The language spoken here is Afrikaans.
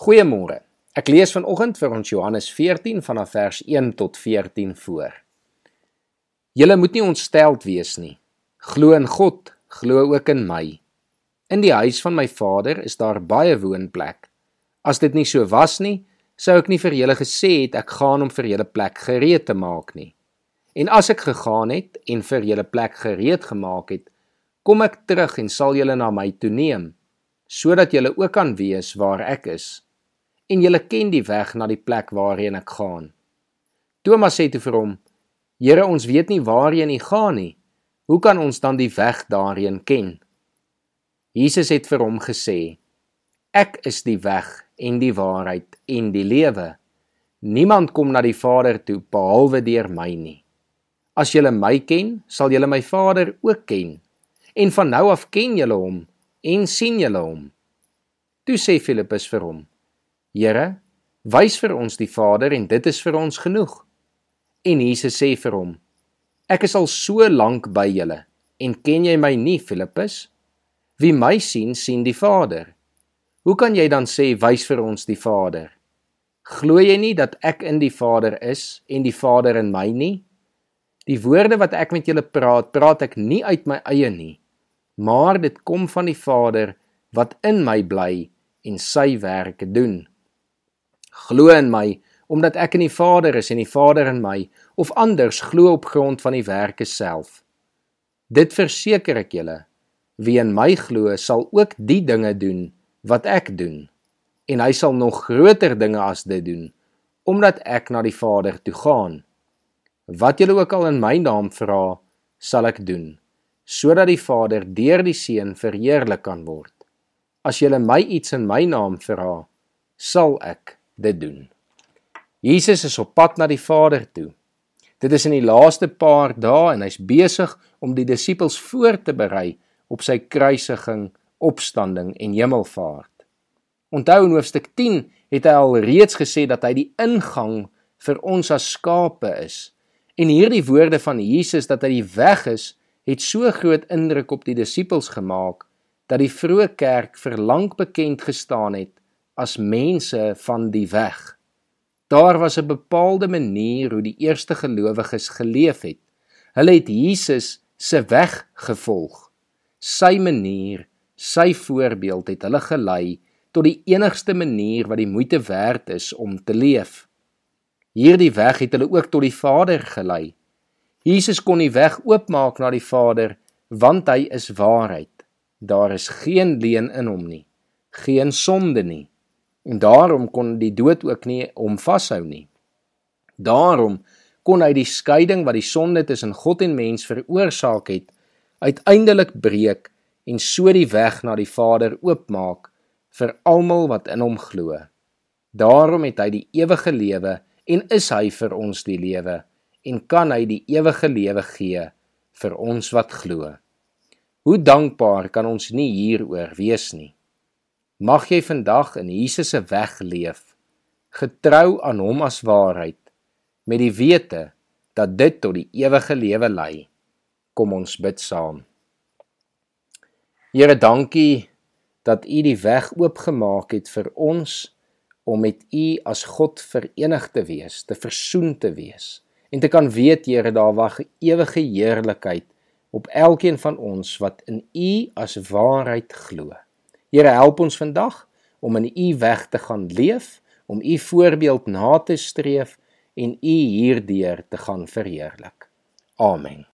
Goeiemôre. Ek lees vanoggend vir ons Johannes 14 vanaf vers 1 tot 14 voor. Julle moet nie ontsteld wees nie. Glo in God, glo ook in my. In die huis van my Vader is daar baie woonplek. As dit nie so was nie, sou ek nie vir julle gesê het ek gaan om vir julle plek gereed te maak nie. En as ek gegaan het en vir julle plek gereed gemaak het, kom ek terug en sal julle na my toe neem, sodat julle ook kan weet waar ek is en julle ken die weg na die plek waarheen ek gaan. Thomas sê toe vir hom: Here, ons weet nie waarheen u gaan nie. Hoe kan ons dan die weg daarheen ken? Jesus het vir hom gesê: Ek is die weg en die waarheid en die lewe. Niemand kom na die Vader toe behalwe deur my nie. As julle my ken, sal julle my Vader ook ken. En van nou af ken julle hom en sien julle hom. Toe sê Filippus vir hom: Here, wys vir ons die Vader en dit is vir ons genoeg. En Jesus sê vir hom: Ek is al so lank by julle en ken jy my nie, Filippus? Wie my sien, sien die Vader. Hoe kan jy dan sê wys vir ons die Vader? Glo jy nie dat ek in die Vader is en die Vader in my nie? Die woorde wat ek met julle praat, praat ek nie uit my eie nie, maar dit kom van die Vader wat in my bly en sy werke doen. Glo in my omdat ek in die Vader is en die Vader in my of anders glo op grond van die werke self. Dit verseker ek julle, wie in my glo sal ook die dinge doen wat ek doen en hy sal nog groter dinge as dit doen omdat ek na die Vader toe gaan. Wat julle ook al in my naam vra, sal ek doen sodat die Vader deur die Seun verheerlik kan word. As julle my iets in my naam vra, sal ek dit doen. Jesus is op pad na die Vader toe. Dit is in die laaste paar dae en hy's besig om die disippels voor te berei op sy kruisiging, opstanding en hemelvaart. Onthou in hoofstuk 10 het hy al reeds gesê dat hy die ingang vir ons as skape is. En hierdie woorde van Jesus dat hy die weg is, het so groot indruk op die disippels gemaak dat die vroeë kerk vir lank bekend gestaan het as mense van die weg. Daar was 'n bepaalde manier hoe die eerste gelowiges geleef het. Hulle het Jesus se weg gevolg. Sy manier, sy voorbeeld het hulle gelei tot die enigste manier wat die moeite werd is om te leef. Hierdie weg het hulle ook tot die Vader gelei. Jesus kon die weg oopmaak na die Vader want hy is waarheid. Daar is geen leuen in hom nie, geen sonde nie en daarom kon die dood ook nie hom vashou nie. Daarom kon hy die skeiding wat die sonde tussen God en mens veroorsaak het, uiteindelik breek en so die weg na die Vader oopmaak vir almal wat in hom glo. Daarom het hy die ewige lewe en is hy vir ons die lewe en kan hy die ewige lewe gee vir ons wat glo. Hoe dankbaar kan ons nie hieroor wees nie. Mag jy vandag in Jesus se weg leef, getrou aan hom as waarheid, met die wete dat dit tot die ewige lewe lei. Kom ons bid saam. Here, dankie dat U die weg oopgemaak het vir ons om met U as God verenig te wees, te versoen te wees en te kan weet, Here, daar wag ewige heerlikheid op elkeen van ons wat in U as waarheid glo. Here help ons vandag om in u weg te gaan leef, om u voorbeeld na te streef en u hierdeur te gaan verheerlik. Amen.